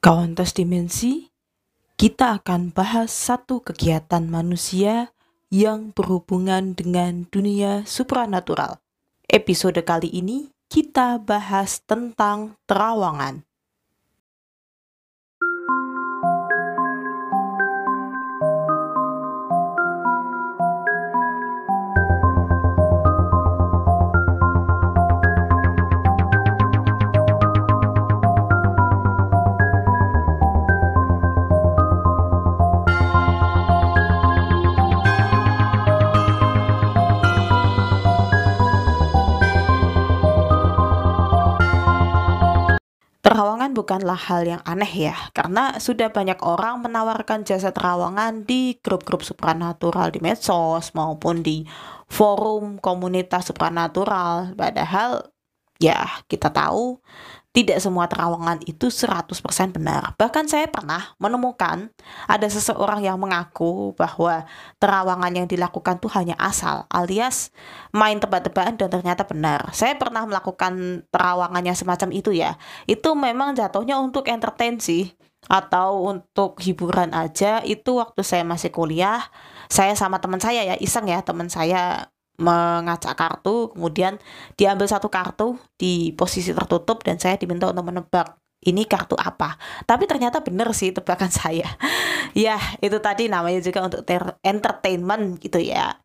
Kawantas Dimensi, kita akan bahas satu kegiatan manusia yang berhubungan dengan dunia supranatural. Episode kali ini kita bahas tentang terawangan. Bukanlah hal yang aneh ya, karena sudah banyak orang menawarkan jasa terawangan di grup-grup supranatural di medsos maupun di forum komunitas supranatural. Padahal ya kita tahu tidak semua terawangan itu 100% benar. Bahkan saya pernah menemukan ada seseorang yang mengaku bahwa terawangan yang dilakukan itu hanya asal, alias main tebak-tebakan dan ternyata benar. Saya pernah melakukan terawangan yang semacam itu ya. Itu memang jatuhnya untuk entertain sih atau untuk hiburan aja itu waktu saya masih kuliah saya sama teman saya ya iseng ya teman saya mengacak kartu, kemudian diambil satu kartu di posisi tertutup dan saya diminta untuk menebak ini kartu apa. Tapi ternyata benar sih tebakan saya. ya, itu tadi namanya juga untuk entertainment gitu ya.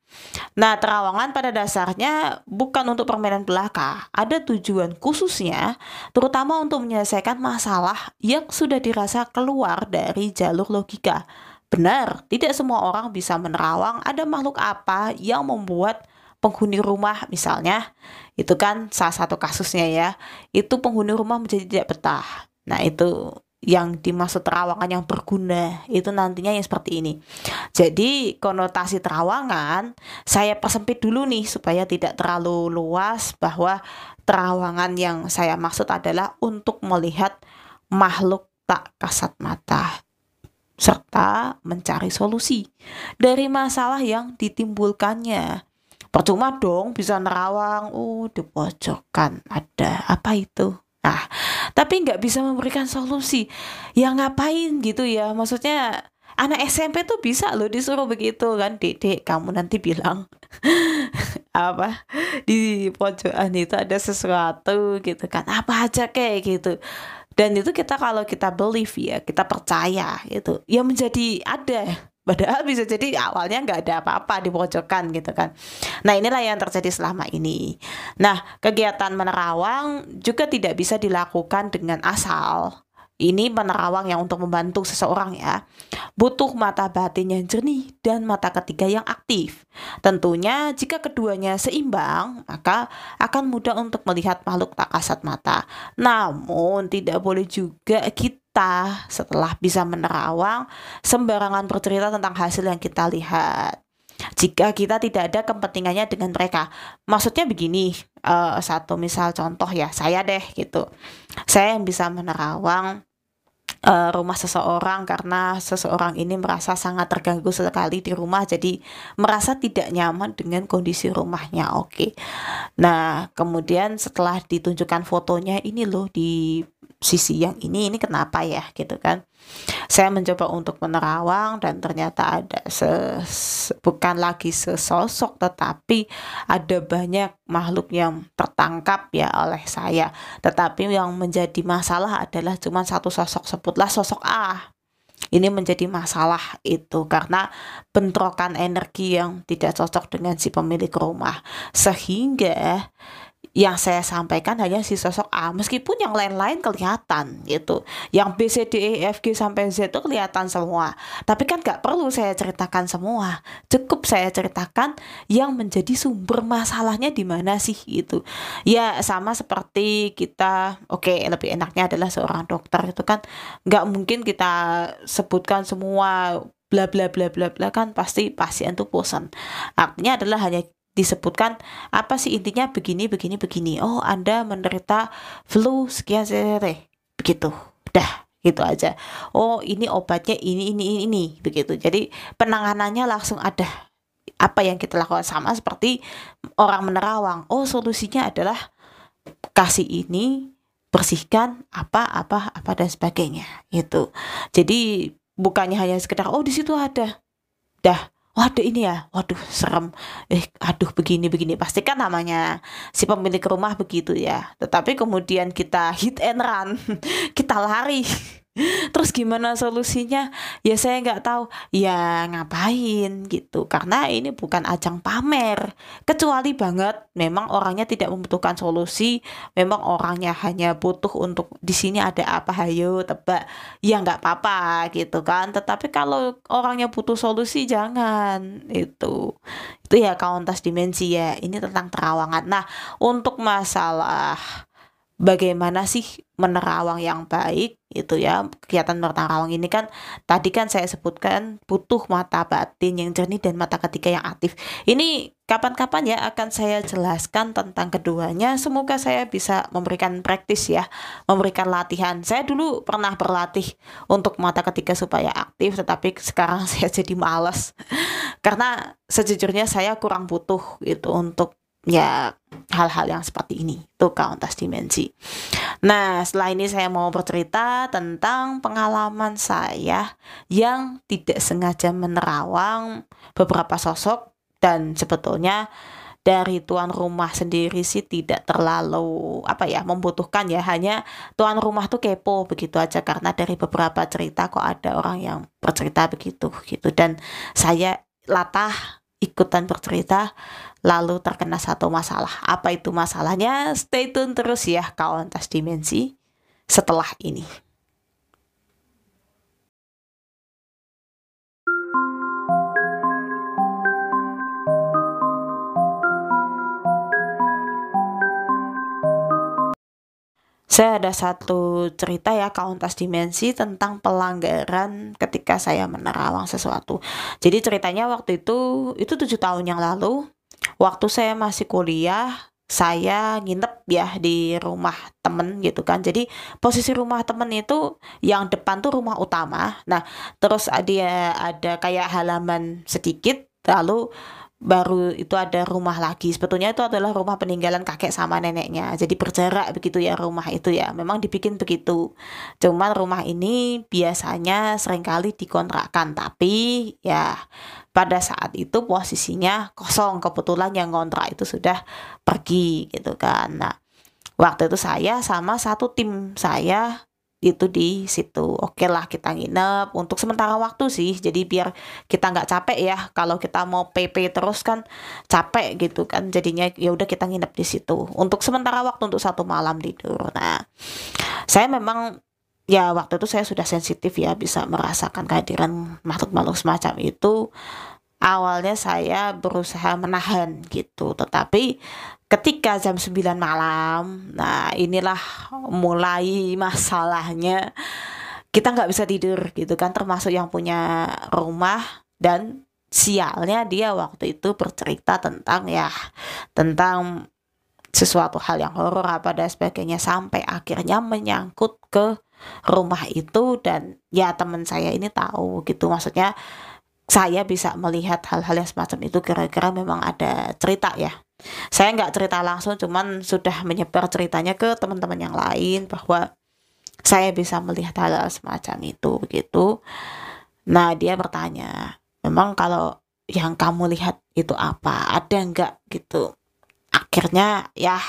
Nah, terawangan pada dasarnya bukan untuk permainan belaka. Ada tujuan khususnya, terutama untuk menyelesaikan masalah yang sudah dirasa keluar dari jalur logika. Benar, tidak semua orang bisa menerawang ada makhluk apa yang membuat penghuni rumah misalnya itu kan salah satu kasusnya ya itu penghuni rumah menjadi tidak betah nah itu yang dimaksud terawangan yang berguna itu nantinya yang seperti ini. Jadi konotasi terawangan saya persempit dulu nih supaya tidak terlalu luas bahwa terawangan yang saya maksud adalah untuk melihat makhluk tak kasat mata serta mencari solusi dari masalah yang ditimbulkannya. Percuma dong bisa nerawang, oh di pojokan ada. Apa itu? Nah, tapi nggak bisa memberikan solusi. Ya ngapain gitu ya? Maksudnya anak SMP tuh bisa loh disuruh begitu kan, Dek, kamu nanti bilang apa? Di pojokan itu ada sesuatu gitu kan, apa aja kayak gitu. Dan itu kita kalau kita believe ya kita percaya itu ya menjadi ada Padahal bisa jadi awalnya nggak ada apa-apa di pojokan gitu kan. Nah inilah yang terjadi selama ini. Nah kegiatan menerawang juga tidak bisa dilakukan dengan asal ini menerawang yang untuk membantu seseorang ya. Butuh mata batin yang jernih dan mata ketiga yang aktif. Tentunya jika keduanya seimbang, maka akan mudah untuk melihat makhluk tak kasat mata. Namun tidak boleh juga kita setelah bisa menerawang sembarangan bercerita tentang hasil yang kita lihat jika kita tidak ada kepentingannya dengan mereka. Maksudnya begini, uh, satu misal contoh ya, saya deh gitu. Saya yang bisa menerawang uh, rumah seseorang karena seseorang ini merasa sangat terganggu sekali di rumah jadi merasa tidak nyaman dengan kondisi rumahnya oke okay. nah kemudian setelah ditunjukkan fotonya ini loh di sisi yang ini ini kenapa ya gitu kan saya mencoba untuk menerawang dan ternyata ada se, bukan lagi sesosok tetapi ada banyak makhluk yang tertangkap ya oleh saya. Tetapi yang menjadi masalah adalah cuma satu sosok sebutlah sosok A. Ini menjadi masalah itu karena bentrokan energi yang tidak cocok dengan si pemilik rumah. Sehingga yang saya sampaikan hanya si sosok A. Meskipun yang lain-lain kelihatan gitu. Yang B C D E F G sampai Z itu kelihatan semua. Tapi kan gak perlu saya ceritakan semua. Cukup saya ceritakan yang menjadi sumber masalahnya di mana sih itu ya sama seperti kita oke okay, lebih enaknya adalah seorang dokter itu kan nggak mungkin kita sebutkan semua bla bla bla bla bla kan pasti pasien tuh bosan artinya adalah hanya disebutkan apa sih intinya begini begini begini. Oh anda menderita flu sekian sere begitu. Dah gitu aja. Oh ini obatnya ini ini ini begitu. Jadi penanganannya langsung ada. Apa yang kita lakukan sama seperti orang menerawang. Oh solusinya adalah kasih ini bersihkan apa apa apa dan sebagainya. Itu jadi bukannya hanya sekedar oh di situ ada. Dah waduh ini ya. Waduh serem. Eh aduh begini begini. Pasti kan namanya si pemilik rumah begitu ya. Tetapi kemudian kita hit and run. Kita lari Terus gimana solusinya? Ya saya nggak tahu. Ya ngapain gitu. Karena ini bukan ajang pamer. Kecuali banget memang orangnya tidak membutuhkan solusi. Memang orangnya hanya butuh untuk di sini ada apa hayo tebak. Ya nggak apa-apa gitu kan. Tetapi kalau orangnya butuh solusi jangan itu. Itu ya kauntas dimensi ya. Ini tentang terawangan. Nah, untuk masalah bagaimana sih menerawang yang baik itu ya. Kegiatan menerawang ini kan tadi kan saya sebutkan butuh mata batin yang jernih dan mata ketiga yang aktif. Ini kapan-kapan ya akan saya jelaskan tentang keduanya. Semoga saya bisa memberikan praktis ya memberikan latihan. Saya dulu pernah berlatih untuk mata ketiga supaya aktif tetapi sekarang saya jadi males. Karena sejujurnya saya kurang butuh itu untuk ya hal-hal yang seperti ini. Itu kauntas dimensi. Nah setelah ini saya mau bercerita tentang pengalaman saya yang tidak sengaja menerawang beberapa sosok dan sebetulnya dari tuan rumah sendiri sih tidak terlalu apa ya membutuhkan ya. Hanya tuan rumah tuh kepo begitu aja karena dari beberapa cerita kok ada orang yang bercerita begitu gitu. Dan saya latah ikutan bercerita lalu terkena satu masalah. Apa itu masalahnya? Stay tune terus ya kawan tas dimensi setelah ini. saya ada satu cerita ya kauntas dimensi tentang pelanggaran ketika saya menerawang sesuatu. Jadi ceritanya waktu itu itu tujuh tahun yang lalu waktu saya masih kuliah saya nginep ya di rumah temen gitu kan. Jadi posisi rumah temen itu yang depan tuh rumah utama. Nah terus dia ada kayak halaman sedikit lalu baru itu ada rumah lagi. Sebetulnya itu adalah rumah peninggalan kakek sama neneknya. Jadi berjarak begitu ya rumah itu ya. Memang dibikin begitu. Cuman rumah ini biasanya sering kali dikontrakkan. Tapi ya pada saat itu posisinya kosong. Kebetulan yang ngontrak itu sudah pergi gitu kan. Nah waktu itu saya sama satu tim saya itu di situ. Oke lah kita nginep untuk sementara waktu sih. Jadi biar kita nggak capek ya. Kalau kita mau PP terus kan capek gitu kan. Jadinya ya udah kita nginep di situ. Untuk sementara waktu untuk satu malam tidur. Nah saya memang ya waktu itu saya sudah sensitif ya bisa merasakan kehadiran makhluk-makhluk semacam itu awalnya saya berusaha menahan gitu tetapi ketika jam 9 malam nah inilah mulai masalahnya. Kita nggak bisa tidur gitu kan termasuk yang punya rumah dan sialnya dia waktu itu bercerita tentang ya tentang sesuatu hal yang horor apa dan sebagainya sampai akhirnya menyangkut ke rumah itu. Dan ya teman saya ini tahu gitu maksudnya saya bisa melihat hal-hal yang semacam itu kira-kira memang ada cerita ya. Saya nggak cerita langsung cuman sudah menyebar ceritanya ke teman-teman yang lain bahwa saya bisa melihat hal-hal semacam itu begitu. Nah dia bertanya memang kalau yang kamu lihat itu apa? Ada nggak? Gitu. Akhirnya ya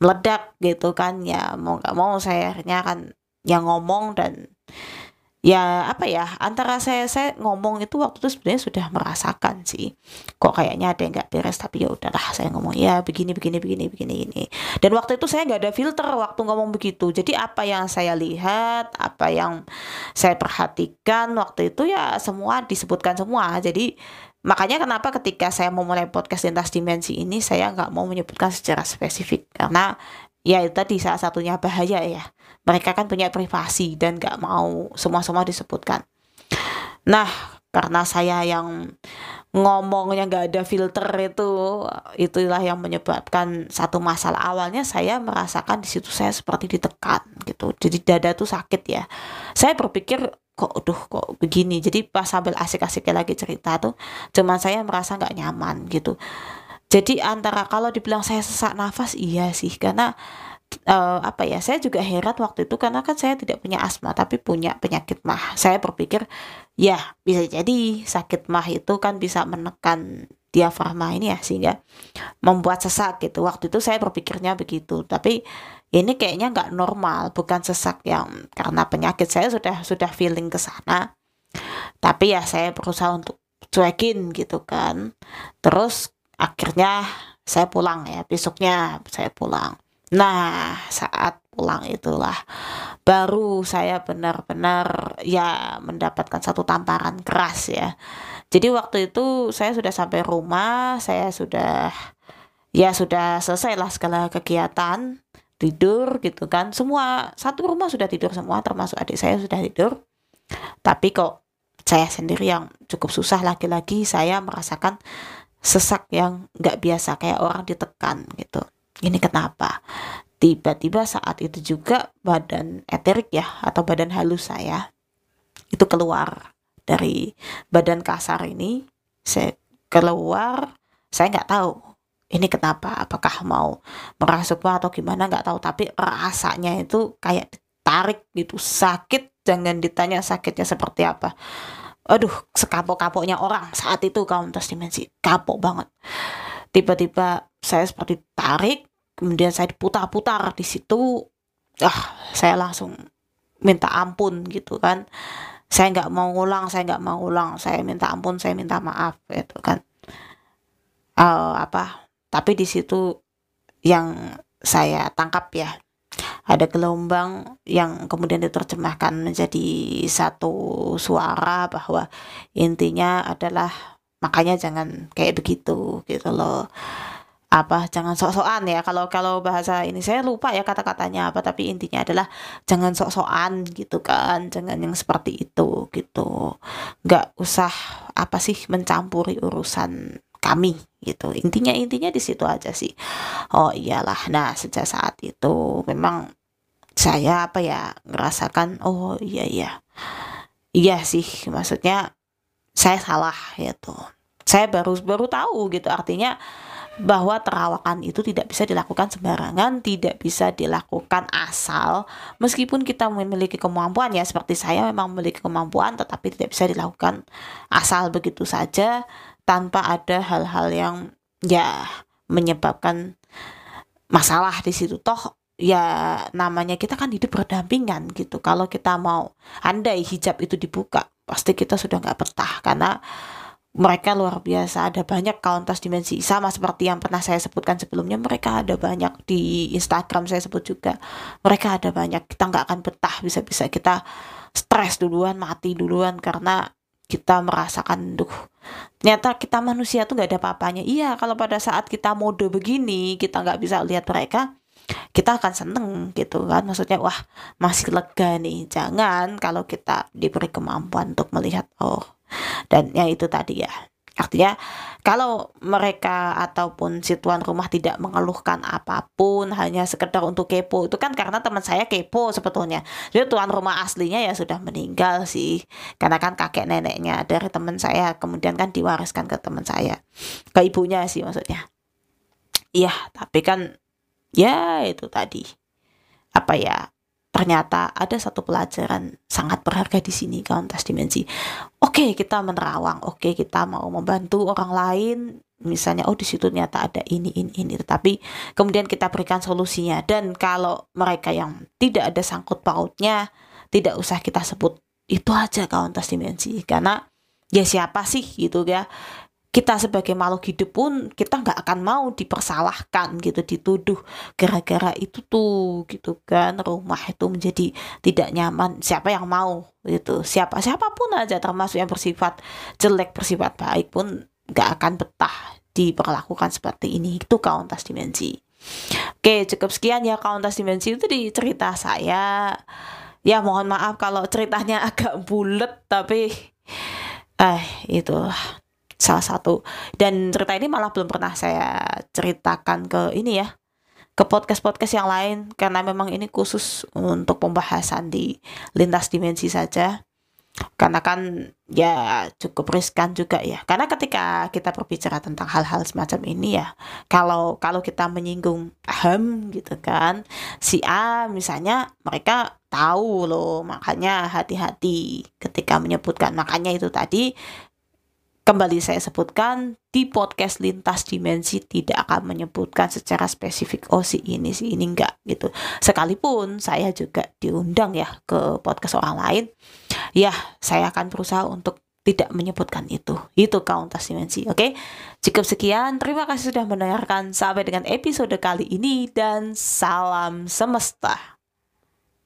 meledak gitu kan ya mau nggak mau saya akhirnya kan yang ngomong dan ya apa ya antara saya saya ngomong itu waktu itu sebenarnya sudah merasakan sih. Kok kayaknya ada yang nggak beres tapi ya udahlah saya ngomong ya begini begini begini begini ini dan waktu itu saya nggak ada filter waktu ngomong begitu. Jadi apa yang saya lihat apa yang saya perhatikan waktu itu ya semua disebutkan semua. Jadi Makanya kenapa ketika saya mau mulai podcast lintas dimensi ini saya nggak mau menyebutkan secara spesifik. Karena ya itu tadi salah satunya bahaya ya. Mereka kan punya privasi dan nggak mau semua-semua disebutkan. Nah, karena saya yang ngomongnya nggak ada filter itu itulah yang menyebabkan satu masalah. Awalnya saya merasakan di situ saya seperti ditekan gitu. Jadi dada tuh sakit ya. Saya berpikir kok aduh kok begini? Jadi pas sambil asik-asiknya lagi cerita tuh cuman saya merasa nggak nyaman gitu jadi antara kalau dibilang saya sesak nafas iya sih. Karena uh, apa ya saya juga heran waktu itu karena kan saya tidak punya asma tapi punya penyakit mah. Saya berpikir ya bisa jadi sakit mah itu kan bisa menekan diafragma ini ya sehingga membuat sesak gitu. Waktu itu saya berpikirnya begitu. Tapi ini kayaknya nggak normal bukan sesak yang karena penyakit. Saya sudah sudah feeling ke sana. Tapi ya saya berusaha untuk cuekin gitu kan. Terus akhirnya saya pulang ya besoknya saya pulang Nah, saat pulang itulah baru saya benar-benar ya mendapatkan satu tamparan keras ya. Jadi waktu itu saya sudah sampai rumah, saya sudah ya sudah selesai lah segala kegiatan, tidur gitu kan. Semua satu rumah sudah tidur semua termasuk adik saya sudah tidur. Tapi kok saya sendiri yang cukup susah lagi-lagi saya merasakan sesak yang nggak biasa kayak orang ditekan gitu. Ini kenapa? Tiba-tiba saat itu juga badan eterik ya atau badan halus saya itu keluar dari badan kasar ini. Saya keluar, saya nggak tahu ini kenapa apakah mau merasuk atau gimana nggak tahu tapi rasanya itu kayak ditarik gitu sakit jangan ditanya sakitnya seperti apa aduh sekapok-kapoknya orang saat itu kauntas dimensi kapok banget. Tiba-tiba saya seperti tarik kemudian saya diputar-putar di situ. Ah saya langsung minta ampun gitu kan. Saya nggak mau ulang saya nggak mau ulang saya minta ampun saya minta maaf gitu kan. Uh, apa? Tapi di situ yang saya tangkap ya ada gelombang yang kemudian diterjemahkan menjadi satu suara bahwa intinya adalah makanya jangan kayak begitu gitu loh. Apa jangan sok-sokan ya. Kalau kalau bahasa ini saya lupa ya kata-katanya apa tapi intinya adalah jangan sok-sokan gitu kan. Jangan yang seperti itu gitu. Nggak usah apa sih mencampuri urusan kami gitu. Intinya intinya di situ aja sih. Oh iyalah. Nah sejak saat itu memang saya apa ya ngerasakan oh iya iya. Iya sih maksudnya saya salah gitu. Saya baru baru tahu gitu. Artinya bahwa terawakan itu tidak bisa dilakukan sembarangan, tidak bisa dilakukan asal, meskipun kita memiliki kemampuan ya seperti saya memang memiliki kemampuan, tetapi tidak bisa dilakukan asal begitu saja tanpa ada hal-hal yang ya menyebabkan masalah di situ. Toh ya namanya kita kan hidup berdampingan gitu. Kalau kita mau andai hijab itu dibuka pasti kita sudah nggak betah. Karena mereka luar biasa. Ada banyak kauntas dimensi. Sama seperti yang pernah saya sebutkan sebelumnya mereka ada banyak di Instagram saya sebut juga. Mereka ada banyak. Kita nggak akan betah. Bisa-bisa kita stres duluan mati duluan karena kita merasakan duh ternyata kita manusia tuh nggak ada apa-apanya. Iya kalau pada saat kita mode begini kita nggak bisa lihat mereka kita akan seneng gitu kan. Maksudnya wah masih lega nih. Jangan kalau kita diberi kemampuan untuk melihat oh. Dan yang itu tadi ya. Artinya kalau mereka ataupun si tuan rumah tidak mengeluhkan apa pun hanya sekedar untuk kepo itu kan karena teman saya kepo sebetulnya. Jadi tuan rumah aslinya ya sudah meninggal sih. Karena kan kakek neneknya dari teman saya kemudian kan diwariskan ke teman saya. Ke ibunya sih maksudnya. Iya tapi kan ya itu tadi. Apa ya ternyata ada satu pelajaran sangat berharga di sini kauntas dimensi. Oke, kita menerawang, oke kita mau membantu orang lain, misalnya oh di situ ternyata ada ini ini ini, tapi kemudian kita berikan solusinya. Dan kalau mereka yang tidak ada sangkut pautnya tidak usah kita sebut itu aja kauntas dimensi. Karena ya siapa sih gitu ya kita sebagai makhluk hidup pun kita nggak akan mau dipersalahkan gitu dituduh gara-gara itu tuh gitu kan. Rumah itu menjadi tidak nyaman. Siapa yang mau gitu? Siapa siapa pun aja termasuk yang bersifat jelek bersifat baik pun nggak akan betah diperlakukan seperti ini. Itu kauntas dimensi. Oke cukup sekian ya kauntas dimensi. Itu di cerita saya. Ya mohon maaf kalau ceritanya agak bulat tapi eh itu salah satu. Dan cerita ini malah belum pernah saya ceritakan ke ini ya ke podcast-podcast yang lain. Karena memang ini khusus untuk pembahasan di lintas dimensi saja. karena kan ya cukup riskan juga ya. Karena ketika kita berbicara tentang hal-hal semacam ini ya kalau kalau kita menyinggung ham gitu kan si A misalnya mereka tahu loh. Makanya hati-hati ketika menyebutkan. Makanya itu tadi Kembali saya sebutkan di podcast lintas dimensi tidak akan menyebutkan secara spesifik oh si ini si ini enggak gitu. Sekalipun saya juga diundang ya ke podcast orang lain, ya saya akan berusaha untuk tidak menyebutkan itu. Itu kauntas dimensi, oke? Okay? Cukup sekian. Terima kasih sudah mendengarkan. Sampai dengan episode kali ini dan salam semesta.